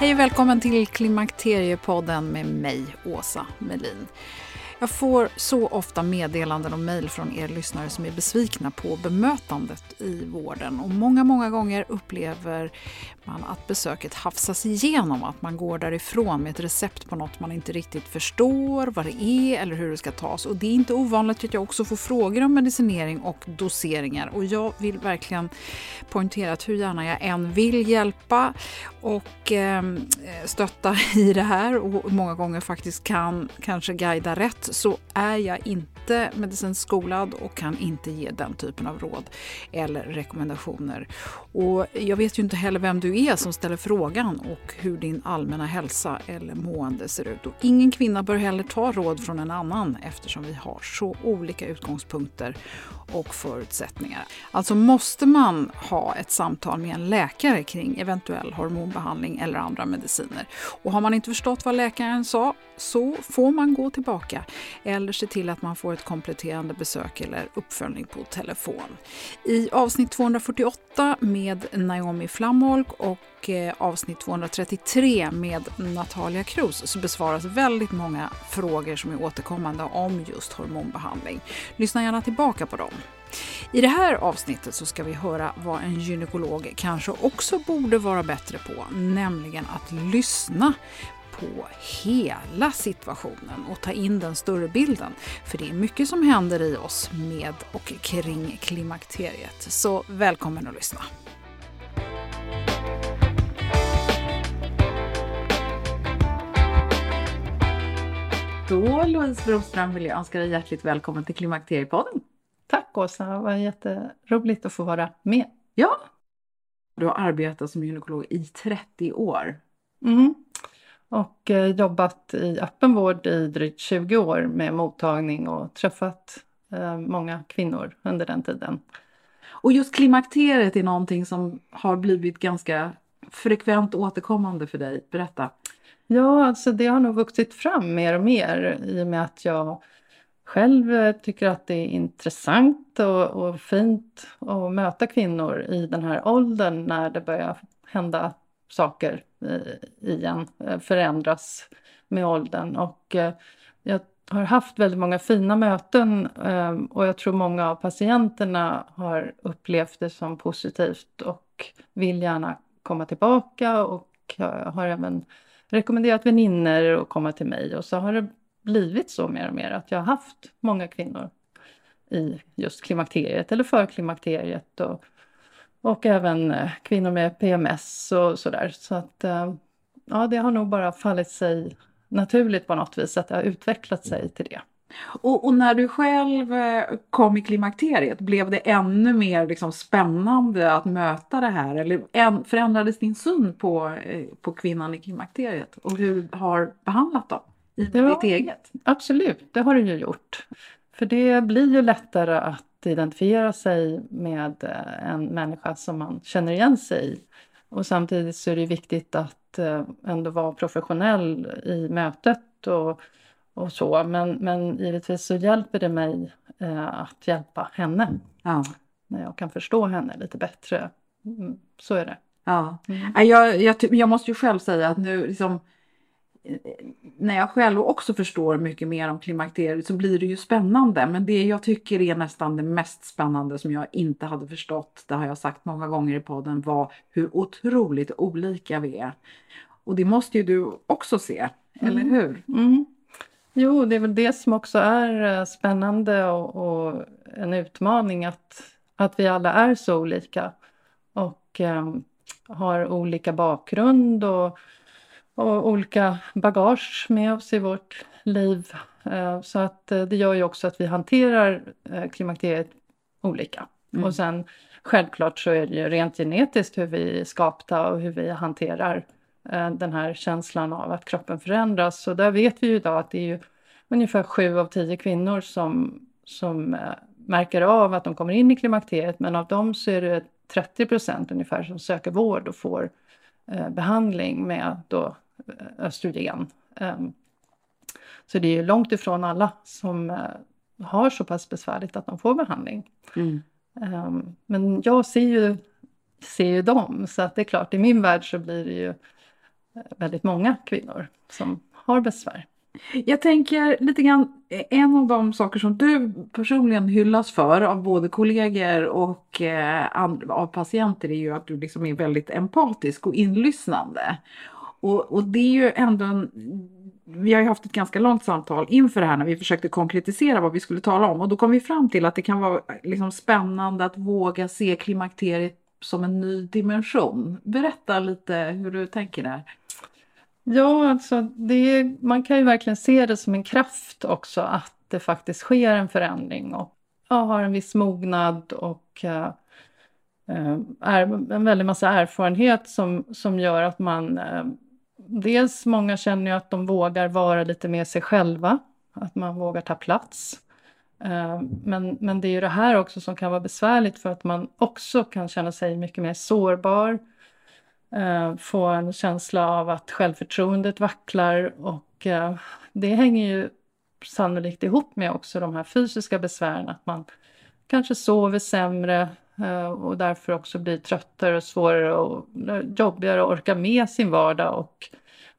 Hej och välkommen till Klimakteriepodden med mig, Åsa Melin. Jag får så ofta meddelanden och mejl från er lyssnare som är besvikna på bemötandet i vården. Och många, många gånger upplever man att besöket hafsas igenom, att man går därifrån med ett recept på något man inte riktigt förstår vad det är eller hur det ska tas. Och det är inte ovanligt att jag också får frågor om medicinering och doseringar. Och jag vill verkligen poängtera att hur gärna jag än vill hjälpa och eh, stötta i det här och många gånger faktiskt kan kanske guida rätt så är jag inte medicinskt skolad och kan inte ge den typen av råd eller rekommendationer. Och jag vet ju inte heller vem du är som ställer frågan och hur din allmänna hälsa eller mående ser ut. Och ingen kvinna bör heller ta råd från en annan eftersom vi har så olika utgångspunkter och förutsättningar. Alltså måste man ha ett samtal med en läkare kring eventuell hormonbehandling eller andra mediciner. Och har man inte förstått vad läkaren sa så får man gå tillbaka eller se till att man får ett kompletterande besök eller uppföljning på telefon. I avsnitt 248 med Naomi Flamholk och eh, avsnitt 233 med Natalia Cruz så besvaras väldigt många frågor som är återkommande om just hormonbehandling. Lyssna gärna tillbaka på dem. I det här avsnittet så ska vi höra vad en gynekolog kanske också borde vara bättre på, nämligen att lyssna på hela situationen och ta in den större bilden. För det är mycket som händer i oss med och kring klimakteriet. Så välkommen att lyssna! Då, Louise Broström, vill jag önska dig hjärtligt välkommen till Klimakteriepodden. Tack Åsa, det var jätteroligt att få vara med. Ja, du har arbetat som gynekolog i 30 år. Mm. Och eh, jobbat i öppenvård i drygt 20 år med mottagning och träffat eh, många kvinnor under den tiden. Och just klimakteriet är någonting som har blivit ganska frekvent återkommande för dig. Berätta. Ja, alltså det har nog vuxit fram mer och mer i och med att jag själv eh, tycker att det är intressant och, och fint att möta kvinnor i den här åldern när det börjar hända saker eh, igen, eh, förändras med åldern. Och jag har haft väldigt många fina möten och jag tror många av patienterna har upplevt det som positivt och vill gärna komma tillbaka och har även rekommenderat vänner att komma till mig och så har det blivit så mer och mer att jag har haft många kvinnor i just klimakteriet eller för klimakteriet och, och även eh, kvinnor med PMS och sådär. Så att eh, ja, det har nog bara fallit sig naturligt på något vis att det har utvecklat sig till det. Och, och, när du själv eh, kom i klimakteriet, blev det ännu mer liksom spännande att möta det här? Eller förändrades din syn på, eh, på kvinnan i klimakteriet och hur du har behandlat dem i ja, ditt eget? Absolut, det har det ju gjort. För det blir ju lättare att identifiera sig med eh, en människa som man känner igen sig i. Och samtidigt så är det viktigt att ändå vara professionell i mötet och och så. Men, men givetvis så hjälper det mig eh, att hjälpa henne. Ja. När jag kan förstå henne lite bättre. Mm, så är det. Ja. Mm. Jag, jag, jag, måste ju själv säga att nu liksom eh, när jag själv också förstår mycket mer om klimakteriet så blir det ju spännande. Men det jag tycker är nästan det mest spännande som jag inte hade förstått, det har jag sagt många gånger i podden, var hur otroligt olika vi är. Och det måste ju du också se, mm. eller hur? Mm. Jo, det är väl det som också är eh, spännande och, och en utmaning att, att vi alla är så olika och eh, har olika bakgrund och, och olika bagage med oss i vårt liv. Eh, så att eh, det gör ju också att vi hanterar eh, klimakteriet olika. Mm. Och sen självklart så är det ju rent genetiskt hur vi är skapta och hur vi hanterar den här känslan av att kroppen förändras. Så där vet vi ju idag att det är ju ungefär sju av tio kvinnor som, som eh, märker av att de kommer in i klimakteriet men av dem så är det 30 procent ungefär som söker vård och får eh, behandling med då östrogen. Um, så det är ju långt ifrån alla som har så pass besvärligt att de får behandling. Mm. Um, men jag ser ju, ser ju dem så att det är klart i min värld så blir det ju väldigt många kvinnor som har besvär. Jag tänker lite grann, en av de saker som du personligen hyllas för av både kollegor och eh, av patienter är ju att du liksom är väldigt empatisk och inlyssnande. Och, och det är ju ändå en, vi har ju haft ett ganska långt samtal inför det här när vi försökte konkretisera vad vi skulle tala om och då kom vi fram till att det kan vara liksom spännande att våga se klimakteriet som en ny dimension. Berätta lite hur du tänker där. Ja, alltså det, man kan ju verkligen se det som en kraft också att det faktiskt sker en förändring och ja, har en viss mognad och uh, är en väldig massa erfarenhet som, som gör att man uh, Dels många känner ju att de vågar vara lite mer sig själva, att man vågar ta plats. Men, men det är ju det här också som kan vara besvärligt för att man också kan känna sig mycket mer sårbar Eh, få en känsla av att självförtroendet vacklar och eh, det hänger ju sannolikt ihop med också de här fysiska besvären, att man kanske sover sämre eh, och därför också blir tröttare och svårare och jobbigare att orka med sin vardag. Och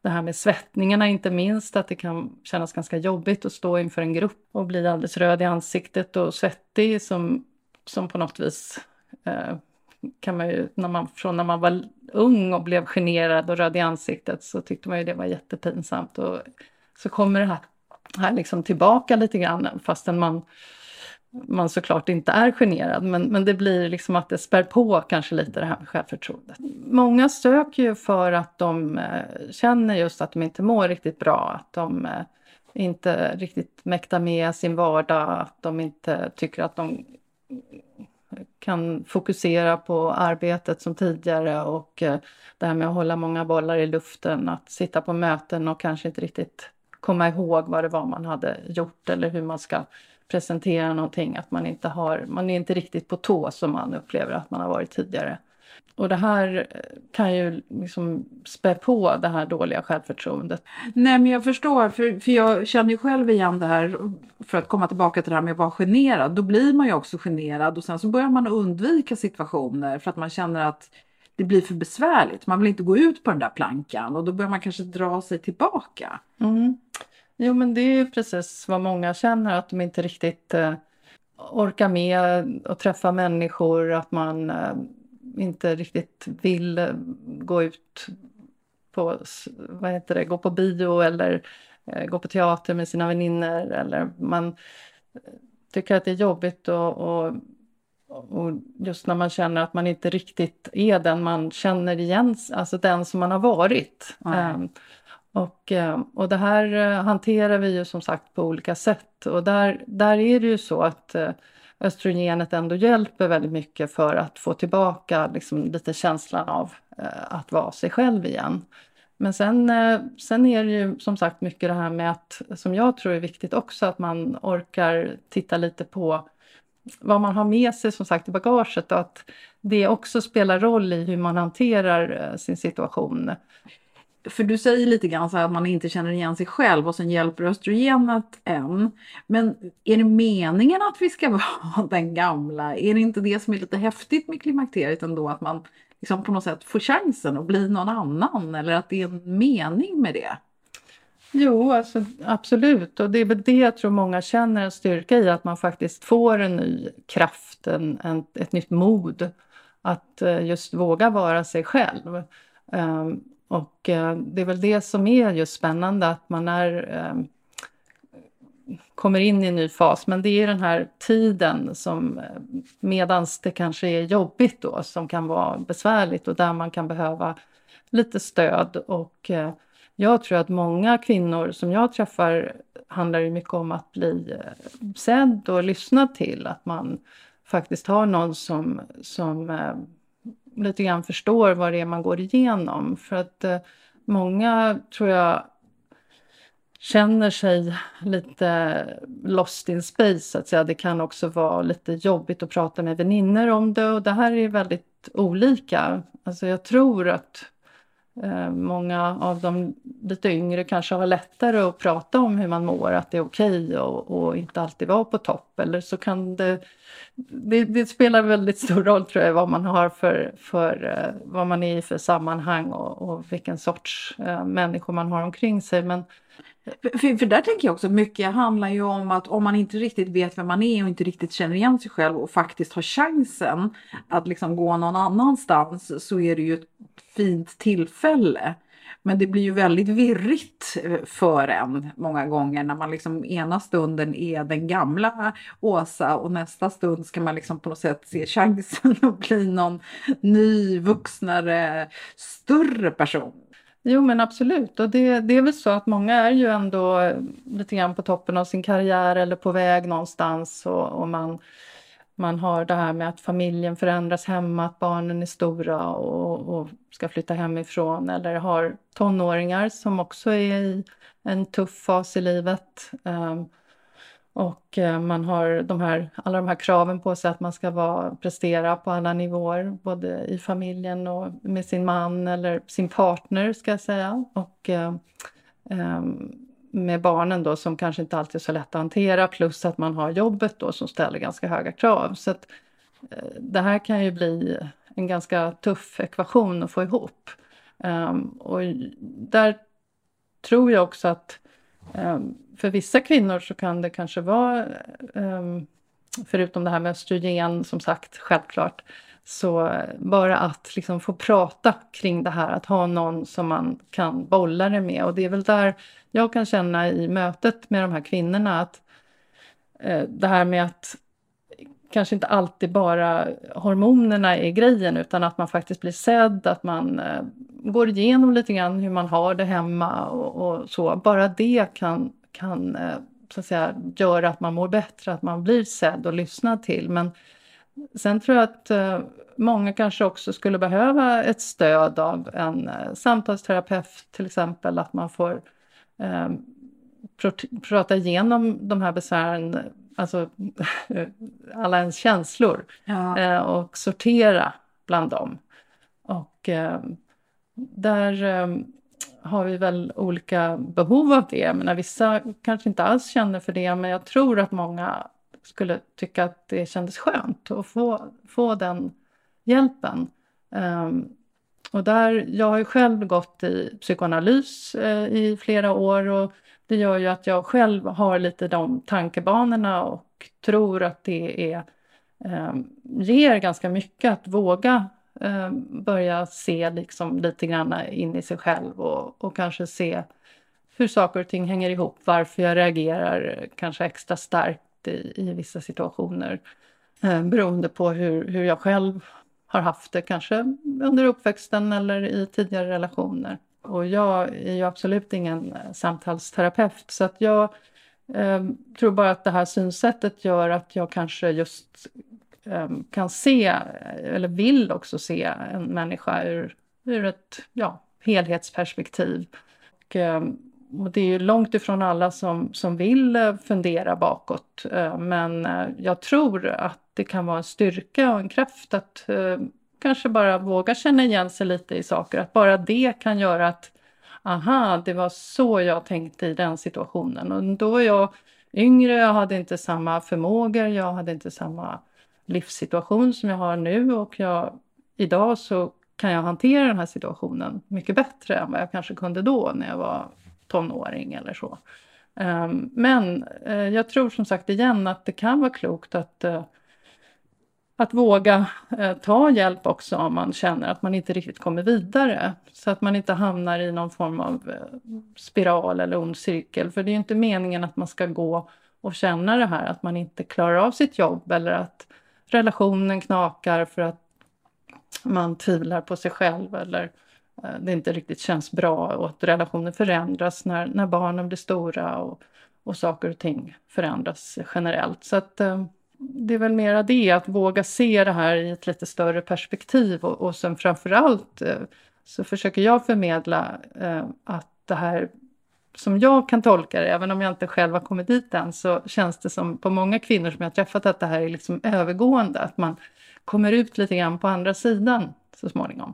det här med svettningarna inte minst, att det kan kännas ganska jobbigt att stå inför en grupp och bli alldeles röd i ansiktet och svettig som, som på något vis eh, kan man ju, när man, från när man var ung och blev generad och röd i ansiktet så tyckte man ju det var jättepinsamt. Och så kommer det här, här liksom tillbaka lite grann fastän man, man såklart inte är generad. Men, men det blir liksom att det spär på kanske lite det här med självförtroendet. Många söker ju för att de eh, känner just att de inte mår riktigt bra. Att de eh, inte riktigt mäktar med sin vardag. Att de inte tycker att de kan fokusera på arbetet som tidigare och eh, det här med att hålla många bollar i luften, att sitta på möten och kanske inte riktigt komma ihåg vad det var man hade gjort eller hur man ska presentera någonting, att man inte har, man är inte riktigt på tå som man upplever att man har varit tidigare. Och det här eh, kan ju liksom spä på det här dåliga självförtroendet. Nej men jag förstår, för, för jag känner ju själv igen det här, för att komma tillbaka till det här med att vara generad, då blir man ju också generad och sen så börjar man undvika situationer för att man känner att det blir för besvärligt. Man vill inte gå ut på den där plankan och då börjar man kanske dra sig tillbaka. Mm. Jo men det är ju precis vad många känner, att de inte riktigt eh, orkar med att träffa människor, att man eh, inte riktigt vill eh, gå ut på, vad heter det, gå på bio eller eh, gå på teater med sina vänner eller man tycker att det är jobbigt och, och, och, just när man känner att man inte riktigt är den man känner igen, alltså den som man har varit. Mm. Och, och det här hanterar vi ju som sagt på olika sätt och där, där är det ju så att östrogenet ändå hjälper väldigt mycket för att få tillbaka liksom, lite känslan av eh, att vara sig själv igen. Men sen, eh, sen är det ju som sagt mycket det här med att, som jag tror är viktigt också, att man orkar titta lite på vad man har med sig som sagt i bagaget och att det också spelar roll i hur man hanterar eh, sin situation. För du säger lite grann så här att man inte känner igen sig själv och sen hjälper östrogenet en. Men är det meningen att vi ska vara den gamla? Är det inte det som är lite häftigt med klimakteriet ändå? Att man liksom på något sätt får chansen att bli någon annan eller att det är en mening med det? Jo, alltså, absolut. Och det är väl det jag tror många känner en styrka i, att man faktiskt får en ny kraft, en, en ett nytt mod att eh, just våga vara sig själv. Um, och eh, det är väl det som är just spännande, att man är eh, kommer in i en ny fas, men det är den här tiden som eh, medans det kanske är jobbigt då, som kan vara besvärligt och där man kan behöva lite stöd. Och jag tror att många kvinnor som jag träffar handlar ju mycket om att bli sedd och lyssnad till, att man faktiskt har någon som, som lite grann förstår vad det är man går igenom. För att eh, många, tror jag, känner sig lite lost in space så att säga. Det kan också vara lite jobbigt att prata med vänner om det och det här är väldigt olika. Alltså jag tror att Eh, många av de lite yngre kanske har lättare att prata om hur man mår, att det är okej okay och, och, inte alltid vara på topp. Eller så kan det, det, det, spelar väldigt stor roll tror jag vad man har för, för eh, vad man är i för sammanhang och, och vilken sorts eh, människor man har omkring sig. Men för, för, där tänker jag också, mycket handlar ju om att om man inte riktigt vet vem man är och inte riktigt känner igen sig själv och faktiskt har chansen att liksom gå någon annanstans så är det ju ett fint tillfälle. Men det blir ju väldigt virrigt för en många gånger när man liksom ena stunden är den gamla Åsa och nästa stund ska man liksom på något sätt se chansen att bli någon ny, vuxnare, större person. Jo men absolut. Och det, det är väl så att många är ju ändå eh, lite grann på toppen av sin karriär eller på väg någonstans. Och, och man, man har det här med att familjen förändras hemma, att barnen är stora och, och ska flytta hemifrån. Eller har tonåringar som också är i en tuff fas i livet. Um, och eh, man har de här, alla de här kraven på sig att man ska vara, prestera på alla nivåer, både i familjen och med sin man eller sin partner ska jag säga. Och eh, ehm, med barnen då som kanske inte alltid är så lätt att hantera, plus att man har jobbet då som ställer ganska höga krav. Så att, eh, det här kan ju bli en ganska tuff ekvation att få ihop. Eh, och där tror jag också att ehm, för vissa kvinnor så kan det kanske vara, um, förutom det här med östrogen som sagt, självklart, så bara att liksom få prata kring det här, att ha någon som man kan bolla det med. Och det är väl där jag kan känna i mötet med de här kvinnorna att uh, det här med att kanske inte alltid bara hormonerna är grejen utan att man faktiskt blir sedd, att man eh, går igenom lite grann hur man har det hemma och, och så. Bara det kan kan eh, så att säga, göra att man mår bättre, att man blir sedd och lyssnad till. Men sen tror jag att eh, många kanske också skulle behöva ett stöd av en eh, samtalsterapeut till exempel, att man får eh, prata igenom de här besvären, alltså alla ens känslor ja. eh, och sortera bland dem. Och eh, där har vi väl olika behov av det. Men vissa kanske inte alls känner för det, men jag tror att många skulle tycka att det kändes skönt att få, få den hjälpen. Um, och där, jag har ju själv gått i psykoanalys eh, i flera år och det gör ju att jag själv har lite de tankebanorna och tror att det är, eh, ger ganska mycket att våga eh, börja se liksom lite grann in i sig själv och, och kanske se hur saker och ting hänger ihop, varför jag reagerar kanske extra starkt i, i vissa situationer eh, beroende på hur, hur jag själv har haft det, kanske under uppväxten eller i tidigare relationer. Och jag är ju absolut ingen eh, samtalsterapeut så att jag eh, tror bara att det här synsättet gör att jag kanske just Ehm, kan se, eller vill också se en människa ur, ur ett ja, helhetsperspektiv. Och, ehm, och det är ju långt ifrån alla som, som vill eh, fundera bakåt. Eh, men eh, jag tror att det kan vara en styrka och en kraft att kanske bara våga känna igen sig lite i saker. Att bara det kan göra att aha, det var så jag tänkte i den situationen. Och då var jag yngre, jag hade inte samma förmågor, jag hade inte samma livssituation som jag har nu och jag, idag så kan jag hantera den här situationen mycket bättre än vad jag kanske kunde då när jag var tonåring eller så. Ehm, men eh, jag tror som sagt igen att det kan vara klokt att eh, att våga eh, ta hjälp också om man känner att man inte riktigt kommer vidare. Så att man inte hamnar i någon form av spiral eller ond cirkel. För det är ju inte meningen att man ska gå och känna det här att man inte klarar av sitt jobb eller att relationen knakar för att man tvivlar på sig själv eller eh, det inte riktigt känns bra och att relationen förändras när, när barnen blir stora och, och saker och ting förändras generellt. Så att eh, det är väl mera det, att våga se det här i ett lite större perspektiv och, och sen framförallt eh, så försöker jag förmedla att det här som jag kan tolka det, även om jag inte själv har kommit dit än, så känns det som på många kvinnor som jag träffat att det här är liksom övergående, att man kommer ut lite grann på andra sidan så småningom.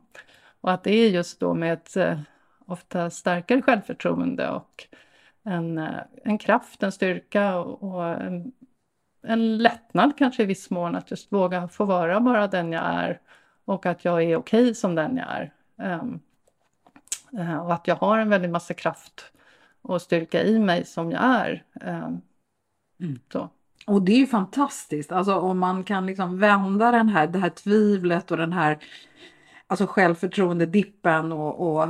Och att det är just då med ett eh, ofta starkare självförtroende och en, eh, en kraft, en styrka och, och en en lättnad kanske i viss mån att just våga få vara bara den jag är och att jag är okej okay som den jag är. Um, och att jag har en väldig massa kraft och styrka i mig som jag är. Um, mm. Och det är ju fantastiskt, alltså om man kan liksom vända den här, det här tvivlet och den här alltså självförtroende-dippen och, och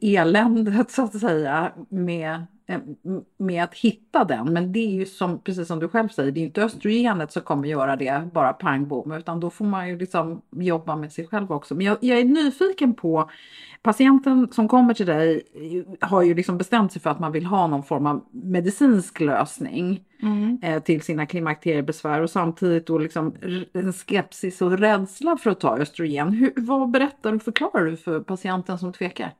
eländet så att säga med Eh, med att hitta den. Men det är ju som, precis som du själv säger, det är inte östrogenet som kommer göra det bara pang bom, utan då får man ju liksom jobba med sig själv också. Men jag, jag, är nyfiken på, patienten som kommer till dig har ju liksom bestämt sig för att man vill ha någon form av medicinsk lösning mm. eh, till sina klimakteriebesvär och samtidigt då liksom en skepsis och rädsla för att ta östrogen. Hur, vad berättar och förklarar du för patienten som tvekar?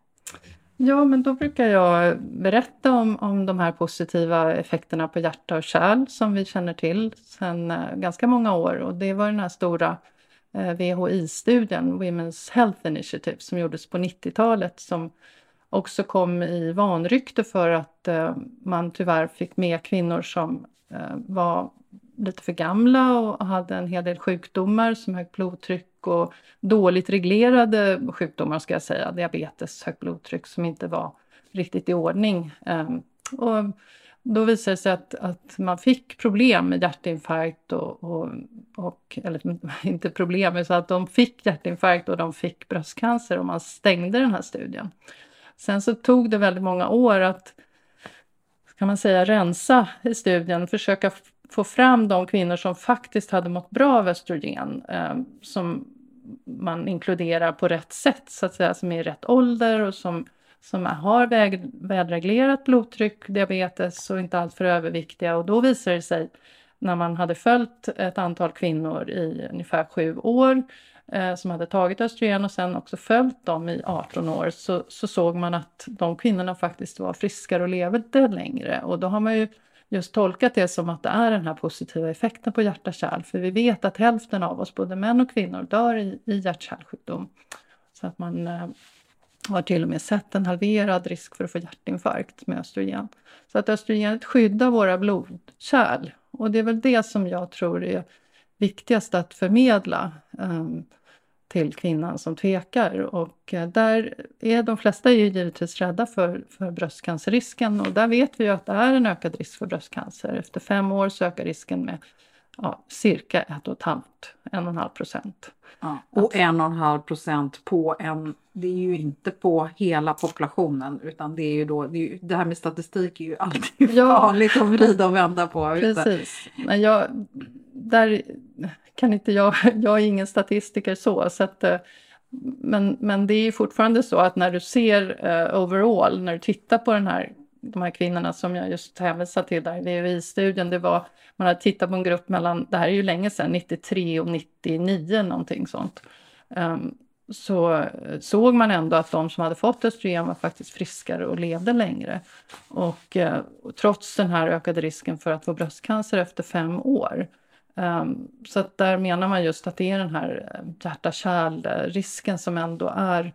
Ja, men då brukar jag berätta om, om de här positiva effekterna på hjärta och kärl som vi känner till sedan eh, ganska många år. Och det var den här stora eh, VHI-studien, Women's Health Initiative, som gjordes på 90-talet som också kom i vanrykte för att eh, man tyvärr fick med kvinnor som var lite för gamla och hade en hel del sjukdomar som högt blodtryck och dåligt reglerade sjukdomar ska jag säga, diabetes, högt blodtryck som inte var riktigt i ordning. Ehm, och då visade det sig att, att man fick problem med hjärtinfarkt och, och, och eller inte problem, så att de fick hjärtinfarkt och de fick bröstcancer och man stängde den här studien. Sen så tog det väldigt många år att kan man säga rensa i studien, försöka få fram de kvinnor som faktiskt hade mått bra av östrogen, eh, som man inkluderar på rätt sätt, så att säga, som är i rätt ålder och som, som har väg, välreglerat blodtryck, diabetes och inte alltför överviktiga. Och då visar det sig, när man hade följt ett antal kvinnor i ungefär sju år, eh, som hade tagit östrogen och sen också följt dem i 18 år, så, så såg man att de kvinnorna faktiskt var friskare och levde längre. Och då har man ju just tolkat det som att det är den här positiva effekten på hjärta-kärl. För vi vet att hälften av oss, både män och kvinnor, dör i, i hjärt-kärlsjukdom. Så att man eh, har till och med sett en halverad risk för att få hjärtinfarkt med östrogen. Så att östrogenet skyddar våra blodkärl. Och det är väl det som jag tror är viktigast att förmedla. Um, till kvinnan som tvekar. Och eh, där är de flesta är ju givetvis rädda för, för bröstcancerrisken och där vet vi ju att det är en ökad risk för bröstcancer. Efter fem år så ökar risken med ja, cirka ett och ett halvt, en och en halv procent. Ja, och en och en halv procent på en, det är ju inte på hela populationen utan det är ju då, det, ju, det här med statistik är ju alltid ja. farligt att vrida och vända på. Precis. Men jag, där kan inte jag, jag är ingen statistiker så, så att, eh, men, men det är fortfarande så att när du ser uh, overall, när du tittar på den här, de här kvinnorna som jag just hänvisade till där i VUI-studien, det var, man hade tittat på en grupp mellan, det här är ju länge sedan, 93 och 99 någonting sånt. Um, så eh, såg man ändå att de som hade fått östrogen var faktiskt friskare och levde längre. Och, eh, och trots den här ökade risken för att få bröstcancer efter fem år. Um, så att där menar man just att det är den här eh, hjärta-kärl-risken som ändå är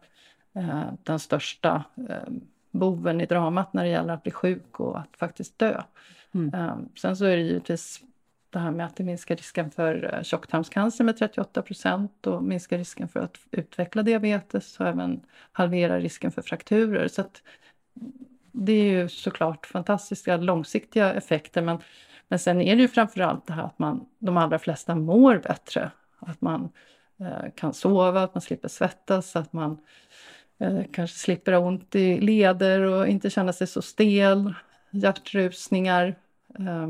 uh, den största uh, boven i dramat när det gäller att bli sjuk och att faktiskt dö. Mm. Um, sen så är det givetvis det här med att det minskar risken för uh, tjocktarmscancer med 38 procent och minskar risken för att utveckla diabetes och även halverar risken för frakturer. Så att det är ju såklart fantastiska långsiktiga effekter men men sen är det ju framförallt det här att man, de allra flesta mår bättre. Att man eh, kan sova, att man slipper svettas, att man eh, kanske slipper ha ont i leder och inte känna sig så stel, hjärtrusningar. Eh,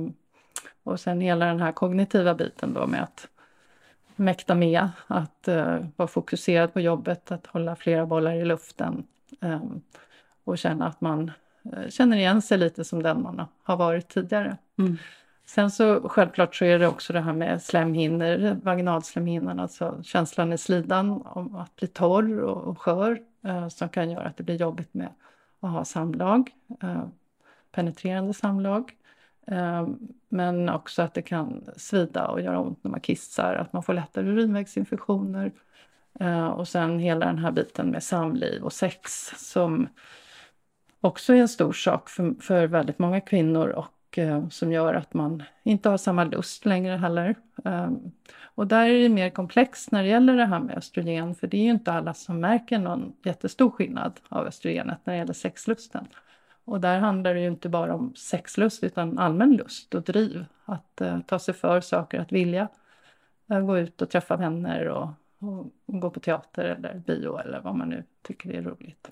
och sen hela den här kognitiva biten då med att mäkta med, att uh, vara fokuserad på jobbet, att hålla flera bollar i luften um, och känna att man uh, känner igen sig lite som den man har varit tidigare. Mm. Sen så självklart så är det också det här med slemhinnor, vaginalslemhinnan, alltså känslan i slidan om att bli torr och, skör eh, Eh, som kan göra att det blir jobbigt med att ha samlag, eh, penetrerande samlag. Eh, men också att det kan svida och göra ont när man kissar, att man får lättare urinvägsinfektioner. Eh, och sen hela den här biten med samliv och sex som också är en stor sak för, för väldigt många kvinnor och eh, som gör att man inte har samma lust längre heller. Um, och där är det mer komplext när det gäller det här med östrogen, för det är ju inte alla som märker någon jättestor skillnad av östrogenet när det gäller sexlusten. Och där handlar det ju inte bara om sexlust utan allmän lust och driv. Att eh, ta sig för saker, att vilja eh, gå ut och träffa vänner och, och, och gå på teater eller bio eller vad man nu tycker är roligt.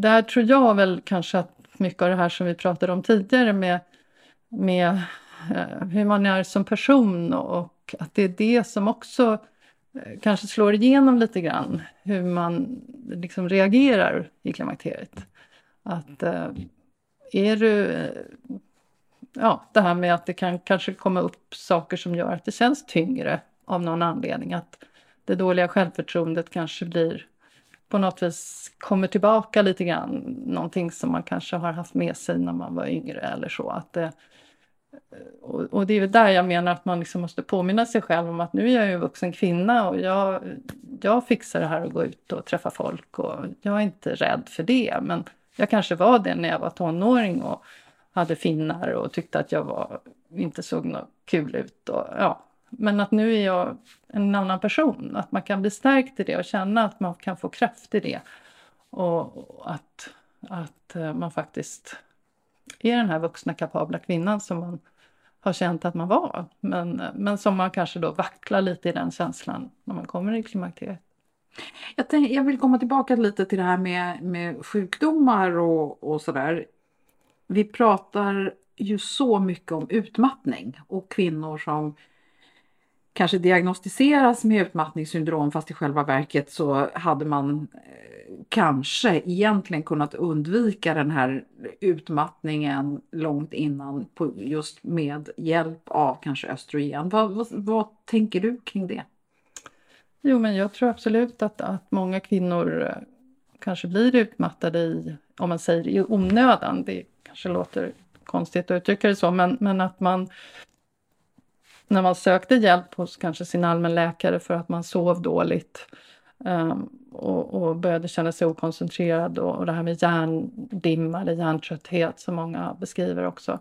Där tror jag väl kanske att mycket av det här som vi pratade om tidigare med, med eh, hur man är som person och att det är det som också eh, kanske slår igenom lite grann hur man liksom reagerar i klimakteriet. Att eh, är du... Eh, ja, det här med att det kan kanske komma upp saker som gör att det känns tyngre av någon anledning. Att det dåliga självförtroendet kanske blir på något vis kommer tillbaka lite grann. Någonting som man kanske har haft med sig när man var yngre eller så. Att det, eh, och, och det är där jag menar att man liksom måste påminna sig själv om att nu är jag ju en vuxen kvinna och jag, jag fixar det här att gå ut och träffa folk och jag är inte rädd för det. Men jag kanske var det när jag var tonåring och hade finnar och tyckte att jag var, inte såg något kul ut. Och, ja men att nu är jag en annan person. Att man kan bli stärkt i det och känna att man kan få kraft i det. Och att, att eh, man faktiskt är den här vuxna kapabla kvinnan som man har känt att man var. Men, men som man kanske då vacklar lite i den känslan när man kommer i klimakteriet. Jag, tänk, jag vill komma tillbaka lite till det här med, med sjukdomar och, och sådär. Vi pratar ju så mycket om utmattning och kvinnor som kanske diagnostiseras med utmattningssyndrom fast i själva verket så hade man eh, kanske egentligen kunnat undvika den här utmattningen långt innan på, just med hjälp av kanske östrogen. Vad, vad, vad tänker du kring det? Jo, men jag tror absolut att, att många kvinnor eh, kanske blir utmattade i, om man säger i onödan. Det kanske låter konstigt att uttrycka det så, men, men att man när man sökte hjälp hos kanske sin allmänläkare för att man sov dåligt um, och, och, började känna sig okoncentrerad och, och det här med hjärndimma eller hjärntrötthet som många beskriver också.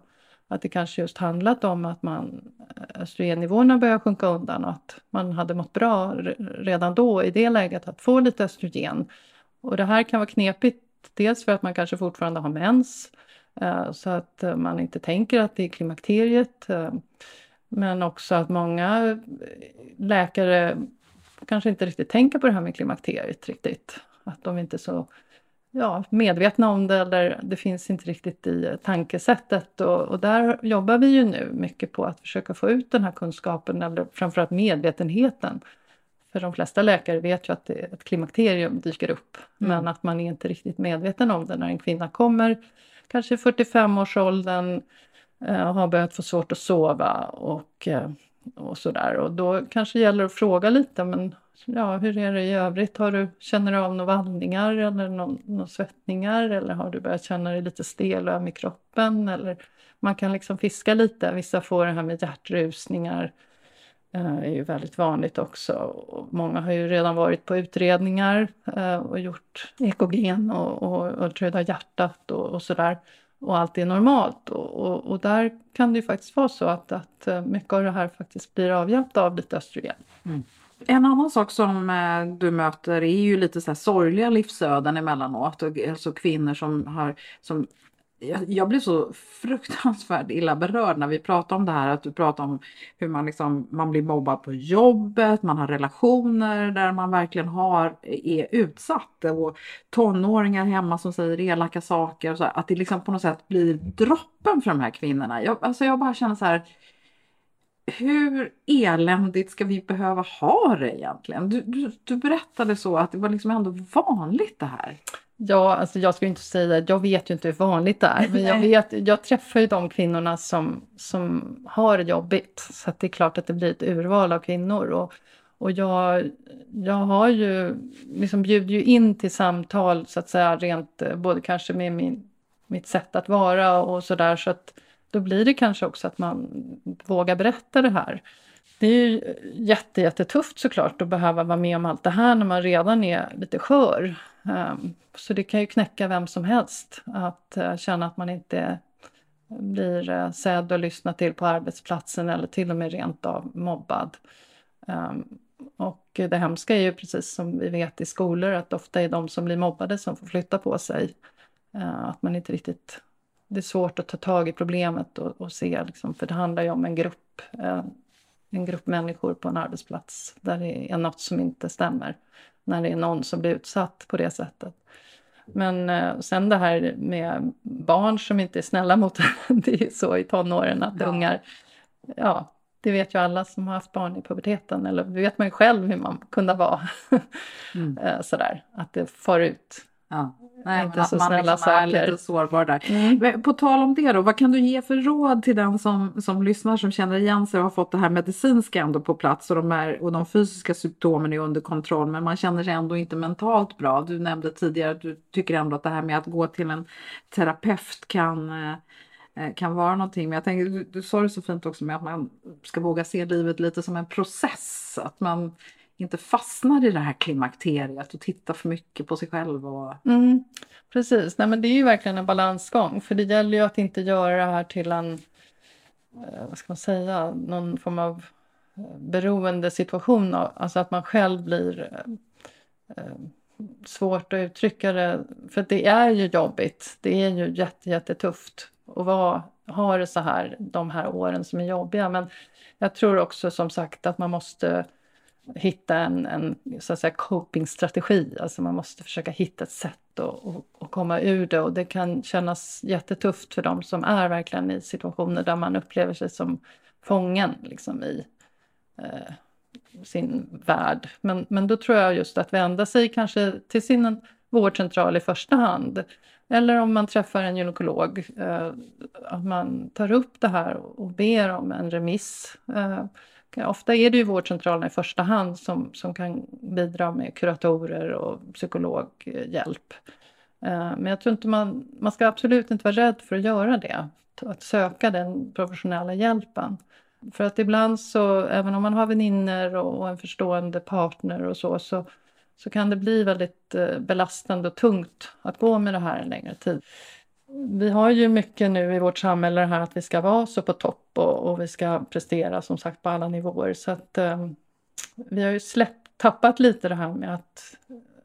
Att det kanske just handlat om att man eh, östrogennivåerna började sjunka undan och att man hade mått bra redan då i det läget att få lite östrogen. Och det här kan vara knepigt, dels för att man kanske fortfarande har mens eh, så att eh, man inte tänker att det är klimakteriet. Men också att många läkare kanske inte riktigt tänker på det här med klimakteriet riktigt. Att de inte är så ja, medvetna om det eller det finns inte riktigt i tankesättet. Och, och, där jobbar vi ju nu mycket på att försöka få ut den här kunskapen eller framförallt medvetenheten. För de flesta läkare vet ju att det, ett klimakterium dyker upp mm. men att man är inte riktigt medveten om det när en kvinna kommer kanske i 45-årsåldern eh, har börjat få svårt att sova och, eh, och sådär. Och då kanske det gäller att fråga lite, men ja, hur är det i övrigt? Har du, känner du av några vallningar eller några svettningar eller har du börjat känna dig lite stel och öm i kroppen? Eller man kan liksom fiska lite. Vissa får det här med hjärtrusningar. Eh, är ju väldigt vanligt också. Och många har ju redan varit på utredningar eh, och gjort ekogen och, och, och ultraljud hjärtat och, och sådär och allt är normalt. Och, och, och, där kan det ju faktiskt vara så att, att eh, mycket av det här faktiskt blir avhjälpt av lite östrogen. Mm. En annan sak som eh, du möter är ju lite så här sorgliga livsöden emellanåt. Alltså kvinnor som har som jag, jag blev så fruktansvärt illa berörd när vi pratade om det här. Att du pratade om hur man, liksom, man blir mobbad på jobbet, man har relationer där man verkligen har, är utsatt. Och tonåringar hemma som säger elaka saker. Och så att det liksom på något sätt blir droppen för de här kvinnorna. Jag, alltså jag bara känner så här. Hur eländigt ska vi behöva ha det egentligen? Du, du, du berättade så att det var liksom ändå vanligt det här. Ja, alltså jag ska inte säga, jag vet ju inte hur vanligt det är, men jag, vet, jag träffar ju de kvinnorna som, som har det jobbigt. Så det är klart att det blir ett urval av kvinnor. Och, och jag, jag har ju, liksom bjuder ju in till samtal så att säga rent, både kanske med min, mitt sätt att vara och sådär. Så att då blir det kanske också att man vågar berätta det här. Det är ju jätte, jättetufft såklart att behöva vara med om allt det här när man redan är lite skör. Ehm, så det kan ju knäcka vem som helst att eh, känna att man inte blir eh, sedd och lyssnad till på arbetsplatsen eller till och med rent av mobbad. Ehm, och det hemska är ju precis som vi vet i skolor att ofta är de som blir mobbade som får flytta på sig. Ehm, att man inte riktigt... Det är svårt att ta tag i problemet och, och se, liksom, för det handlar ju om en grupp, eh, en grupp människor på en arbetsplats där det är något som inte stämmer när det är någon som blir utsatt på det sättet. Men eh, sen det här med barn som inte är snälla mot det är så i tonåren att ja. ungar, ja, det vet ju alla som har haft barn i puberteten, eller det vet man ju själv hur man kunde vara. Mm. Eh, sådär, att det far ut. Ja. Nej, inte så man snälla liksom saker. är lite sårbar där. Mm. På tal om det då, vad kan du ge för råd till den som, som lyssnar som känner igen sig och har fått det här medicinska ändå på plats och de, är, och de fysiska symptomen är under kontroll men man känner sig ändå inte mentalt bra. Du nämnde tidigare att du tycker ändå att det här med att gå till en terapeut kan eh, eh, kan vara någonting. Men jag tänker, du, du sa det så fint också med att man ska våga se livet lite som en process. Att man inte fastnar i det här klimakteriet och tittar för mycket på sig själv. Och... Mm, precis, Nej, men det är ju verkligen en balansgång för det gäller ju att inte göra det här till en, eh, vad ska man säga, någon form av eh, beroendesituation, alltså att man själv blir eh, eh svårt att uttrycka det, för det är ju jobbigt. Det är ju jätte, jättetufft att vara, ha det så här de här åren som är jobbiga. Men jag tror också som sagt att man måste hitta en, en så att säga, copingstrategi. Alltså man måste försöka hitta ett sätt att, att, att, komma ur det. Och det kan kännas jättetufft för dem som är verkligen i situationer där man upplever sig som fången liksom, i eh, sin värld. Men, men då tror jag just att vända sig kanske till sin vårdcentral i första hand. Eller om man träffar en gynekolog, eh, att man tar upp det här och ber om en remiss. Eh, ofta är det ju vårdcentralerna i första hand som, som kan bidra med kuratorer och psykologhjälp. Eh, men jag tror inte man, man ska absolut inte vara rädd för att göra det, att söka den professionella hjälpen. För att ibland så, även om man har vänner och en förstående partner och så, så, så kan det bli väldigt eh, belastande och tungt att gå med det här en längre tid. Vi har ju mycket nu i vårt samhälle det här att vi ska vara så på topp och, och vi ska prestera som sagt på alla nivåer. Så att eh, vi har ju släppt, tappat lite det här med att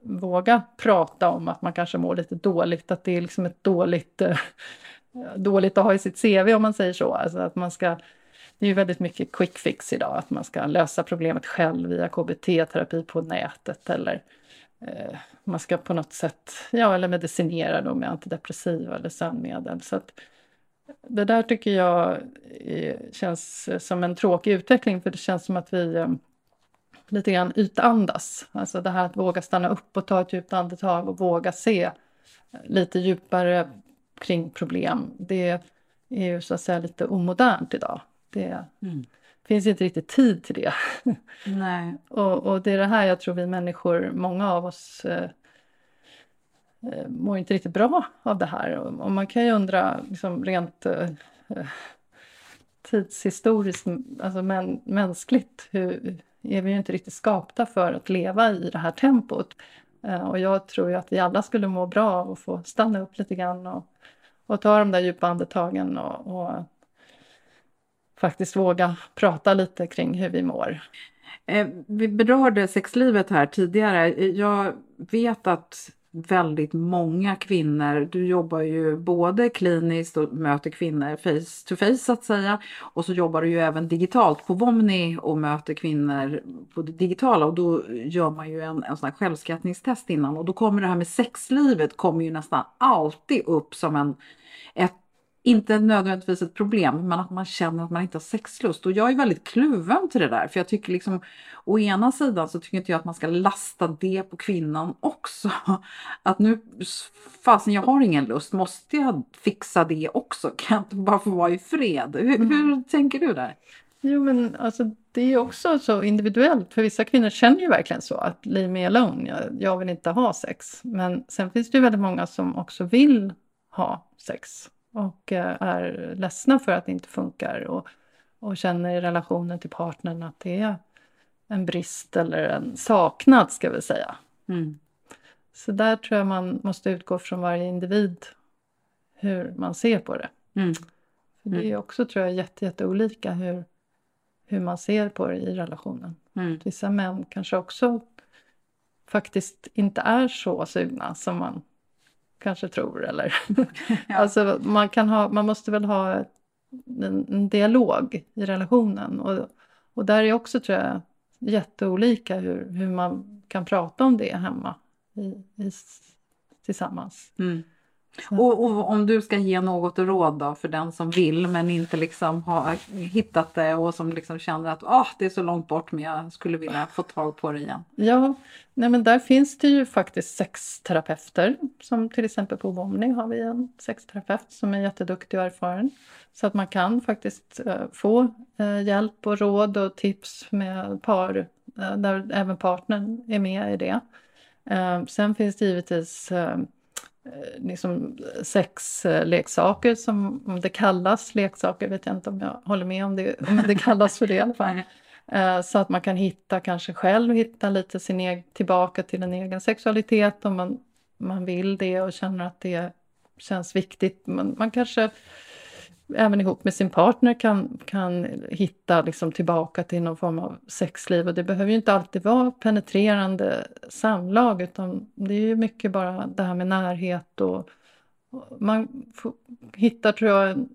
våga prata om att man kanske mår lite dåligt, att det är liksom ett dåligt, eh, dåligt att ha i sitt CV om man säger så. Alltså att man ska det är ju väldigt mycket quick fix idag, att man ska lösa problemet själv via KBT-terapi på nätet eller eh, man ska på något sätt, ja eller medicinera då med antidepressiva eller sömnmedel. Så att, det där tycker jag är, känns som en tråkig utveckling för det känns som att vi eh, lite grann ytandas. Alltså det här att våga stanna upp och ta ett djupt andetag och våga se eh, lite djupare kring problem. Det är ju så att säga lite omodernt idag. Det mm. finns inte riktigt tid till det. Nej. och, och, det är det här jag tror vi människor, många av oss eh, eh, mår inte riktigt bra av det här. Och, och man kan ju undra liksom rent eh, tidshistoriskt, alltså men, mänskligt, hur, är vi ju inte riktigt skapta för att leva i det här tempot. Eh, och jag tror ju att vi alla skulle må bra av att få stanna upp lite grann och, och ta de där djupa andetagen och, och faktiskt våga prata lite kring hur vi mår. Eh, vi berörde sexlivet här tidigare. Eh, jag vet att väldigt många kvinnor, du jobbar ju både kliniskt och möter kvinnor face to face så att säga och så jobbar du ju även digitalt på Vomni och möter kvinnor på det digitala och då gör man ju en, en sån här självskattningstest innan och då kommer det här med sexlivet kommer ju nästan alltid upp som en, ett inte nödvändigtvis ett problem, men att man känner att man inte har sexlust. Och jag är väldigt kluven till det där, för jag tycker liksom å ena sidan så tycker inte jag att man ska lasta det på kvinnan också. Att nu, fasen jag har ingen lust, måste jag fixa det också? Kan jag inte bara få vara i fred? Hur, mm. hur tänker du där? Jo men alltså det är också så individuellt, för vissa kvinnor känner ju verkligen så att leave me alone, jag, jag vill inte ha sex. Men sen finns det ju väldigt många som också vill ha sex och eh, är ledsna för att det inte funkar och, och känner i relationen till partnern att det är en brist eller en saknad ska vi säga. Mm. Så där tror jag man måste utgå från varje individ hur man ser på det. Mm. För det är mm. också tror jag jätte, jätteolika hur, hur man ser på det i relationen. Mm. Vissa män kanske också faktiskt inte är så sugna som man kanske tror. Eller. ja. alltså, man, kan ha, man måste väl ha en, en, dialog i relationen. Och, och där är också tror jag jätteolika hur, hur man kan prata om det hemma i, i, tillsammans. Mm. Och, och, om du ska ge något råd då för den som vill men inte liksom har hittat det och som liksom känner att oh, det är så långt bort men jag skulle vilja få tag på det igen. Ja, nej men där finns det ju faktiskt sexterapeuter. Som till exempel på Vomni har vi en sexterapeut som är jätteduktig och erfaren. Så att man kan faktiskt uh, få uh, hjälp och råd och tips med par uh, där även partnern är med i det. sen finns det givetvis Eh, liksom sexleksaker som om det kallas leksaker, vet jag inte om jag håller med om det, men det kallas för det i alla fall. Eh, så att man kan hitta kanske själv, hitta lite sin egen, tillbaka till en egen sexualitet om man, man vill det och känner att det känns viktigt. Man, man kanske även ihop med sin partner kan, kan hitta liksom tillbaka till någon form av sexliv. Och det behöver ju inte alltid vara penetrerande samlag utan det är ju mycket bara det här med närhet och, och man får, hittar, tror jag, en,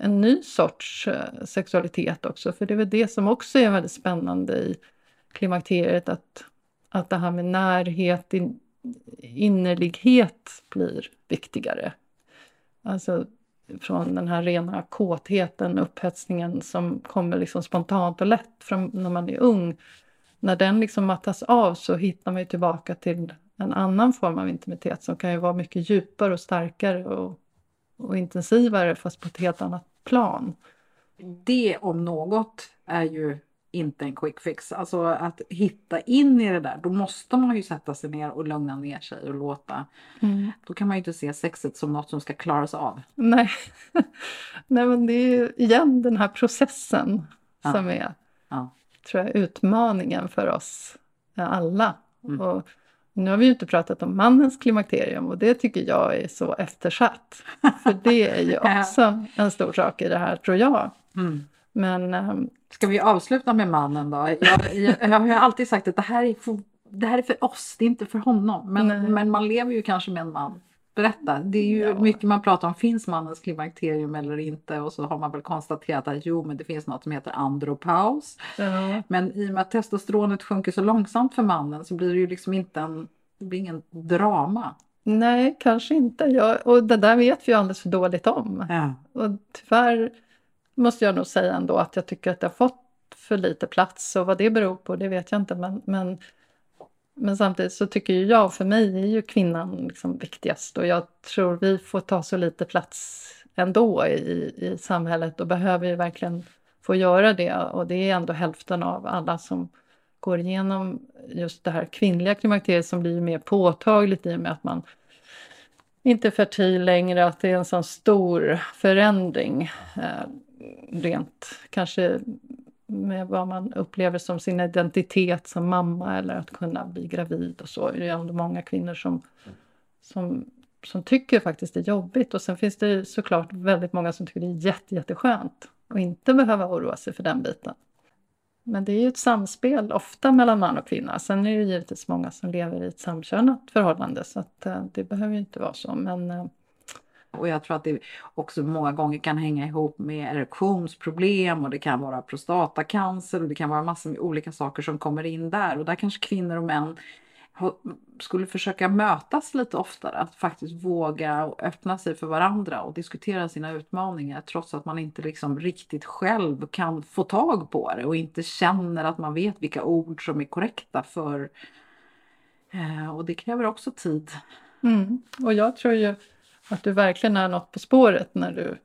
en ny sorts eh, sexualitet också. För det är väl det som också är väldigt spännande i klimakteriet att, att det här med närhet, in, innerlighet blir viktigare. Alltså från den här rena kåtheten, upphetsningen som kommer liksom spontant och lätt från när man är ung. När den liksom mattas av så hittar man tillbaka till en annan form av intimitet som kan ju vara mycket djupare och starkare och, och intensivare fast på ett helt annat plan. Det om något är ju inte en quick fix. Alltså att hitta in i det där, då måste man ju sätta sig ner och lugna ner sig och låta. Mm. Då kan man ju inte se sexet som något som ska klaras av. Nej, Nej men det är ju igen den här processen ja. som är, ja. tror jag, utmaningen för oss alla. Mm. Och nu har vi ju inte pratat om mannens klimakterium och det tycker jag är så eftersatt. För det är ju också en stor sak i det här, tror jag. Mm. Men ehm, Ska vi avsluta med mannen då? Jag, jag, jag har alltid sagt att det här, är för, det här är för oss, det är inte för honom. Men, men man lever ju kanske med en man. Berätta, det är ju ja. mycket man pratar om, finns mannens klimakterium eller inte? Och så har man väl konstaterat att jo, men det finns något som heter andropaus. Ja. Men i och med att testosteronet sjunker så långsamt för mannen så blir det ju liksom inte en, det blir ingen drama. Nej, kanske inte. Jag, och det där vet vi ju alldeles för dåligt om. Ja. Och tyvärr måste jag nog säga ändå att jag tycker att det har fått för lite plats. Och vad det beror på det vet jag inte. Men, men, men samtidigt så tycker ju jag, för mig är ju kvinnan liksom viktigast. Och jag tror vi får ta så lite plats ändå i, i samhället. Och behöver ju verkligen få göra det. Och det är ändå hälften av alla som går igenom just det här kvinnliga klimakteriet som blir mer påtagligt i och med att man inte är fertil längre, att det är en sån stor förändring. Eh, Rent kanske med vad man upplever som sin identitet som mamma eller att kunna bli gravid och så. Det är ändå många kvinnor som, som, som tycker faktiskt det är jobbigt och sen finns det såklart väldigt många som tycker det är jätte, jätteskönt att inte behöva oroa sig för den biten. Men det är ju ett samspel ofta mellan man och kvinna. Sen är det givetvis många som lever i ett samkönat förhållande så att eh, det behöver ju inte vara så. Men eh, och jag tror att det också många gånger kan hänga ihop med erektionsproblem och det kan vara prostatacancer och det kan vara massor med olika saker som kommer in där. Och där kanske kvinnor och män skulle försöka mötas lite oftare, att faktiskt våga och öppna sig för varandra och diskutera sina utmaningar trots att man inte liksom riktigt själv kan få tag på det och inte känner att man vet vilka ord som är korrekta för eh, och det kräver också tid. Mm. Och jag tror ju att du verkligen är något på spåret när du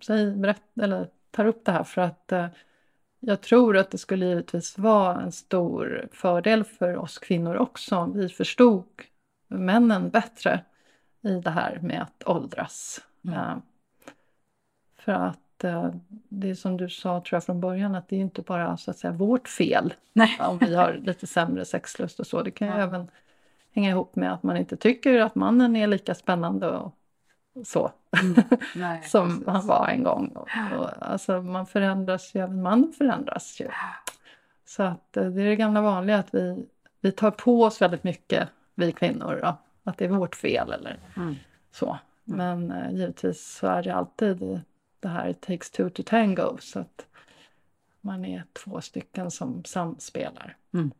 säger, berätt, eller tar upp det här för att eh, jag tror att det skulle givetvis vara en stor fördel för oss kvinnor också om vi förstod männen bättre i det här med att åldras. Mm. Uh, för att uh, det är som du sa tror jag från början att det är inte bara så att säga vårt fel Nej. om vi har lite sämre sexlust och så. Det kan ju ja. även hänga ihop med att man inte tycker att mannen är lika spännande och så mm. Nej, som precis. han var en gång. Och, och, alltså man förändras ju, även mannen förändras ju. Så att eh, det är det gamla vanliga att vi, vi tar på oss väldigt mycket, vi kvinnor, då, att det är vårt fel eller mm. så. Mm. Men eh, givetvis så är det alltid det här it takes two to tango så att man är två stycken som samspelar. Mm.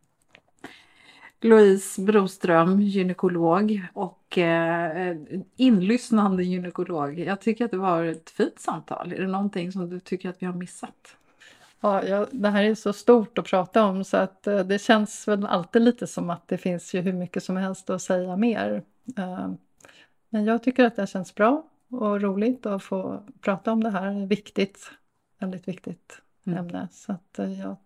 Louise Broström, gynekolog och eh, inlyssnande gynekolog. Jag tycker att det var ett fint samtal. Är det någonting som du tycker att vi har missat? Ja, ja, det här är så stort att prata om så att eh, det känns väl alltid lite som att det finns ju hur mycket som helst att säga mer. Eh, men jag tycker att det känns bra och roligt att få prata om det här. Viktigt, väldigt viktigt mm. ämne. Så att eh, jag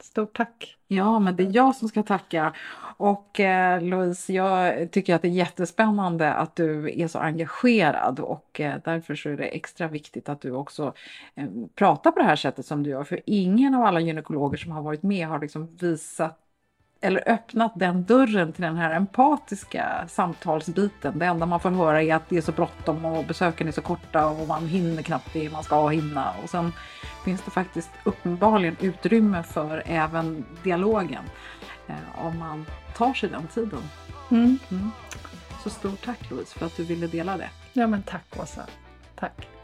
Stort tack! Ja, men det är jag som ska tacka. Och eh, Louise, jag tycker att det är jättespännande att du är så engagerad och eh, därför så är det extra viktigt att du också eh, pratar på det här sättet som du gör. För ingen av alla gynekologer som har varit med har liksom visat eller öppnat den dörren till den här empatiska samtalsbiten. Det enda man får höra är att det är så bråttom och besöken är så korta och man hinner knappt det man ska hinna. Och sen finns det faktiskt uppenbarligen utrymme för även dialogen eh, om man tar sig den tiden. Mm. Mm. Så stort tack Louise för att du ville dela det. Ja men tack Åsa. Tack.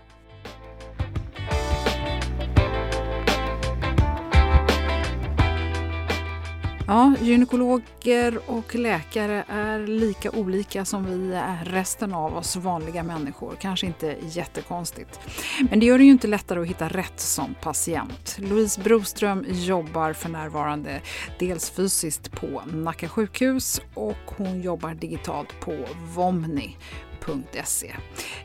Ja, gynekologer och läkare är lika olika som vi är resten av oss vanliga människor. Kanske inte jättekonstigt. Men det gör det ju inte lättare att hitta rätt som patient. Louise Broström jobbar för närvarande dels fysiskt på Nacka sjukhus och hon jobbar digitalt på Vomni hjärtat.se.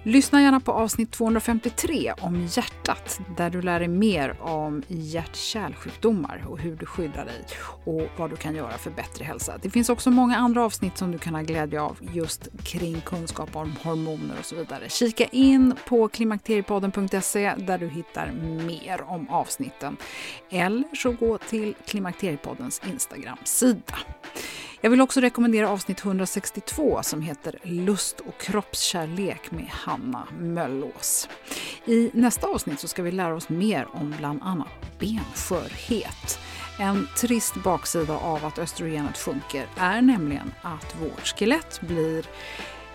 Lyssna gärna på avsnitt 253 om hjärtat där du lär dig mer om hjärt-kärlsjukdomar och hur du skyddar dig och vad du kan göra för bättre hälsa. Det finns också många andra avsnitt som du kan ha glädje av just kring kunskap om hormoner och så vidare. Kika in på klimakteriepodden.se där du hittar mer om avsnitten. Eller så gå till Klimakteriepoddens Instagram-sida. Jag vill också rekommendera avsnitt 162 som heter Lust och kroppskärlek med Hanna Möllås. I nästa avsnitt så ska vi lära oss mer om bland annat benskörhet. En trist baksida av att östrogenet sjunker är nämligen att vårt skelett blir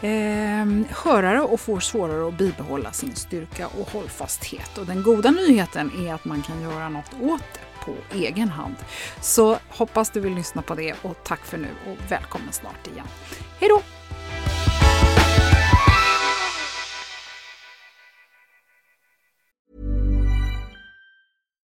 eh, skörare och får svårare att bibehålla sin styrka och hållfasthet. Och den goda nyheten är att man kan göra något åt det på egen hand. Så hoppas du vill lyssna på det och tack för nu och välkommen snart igen. Hej då!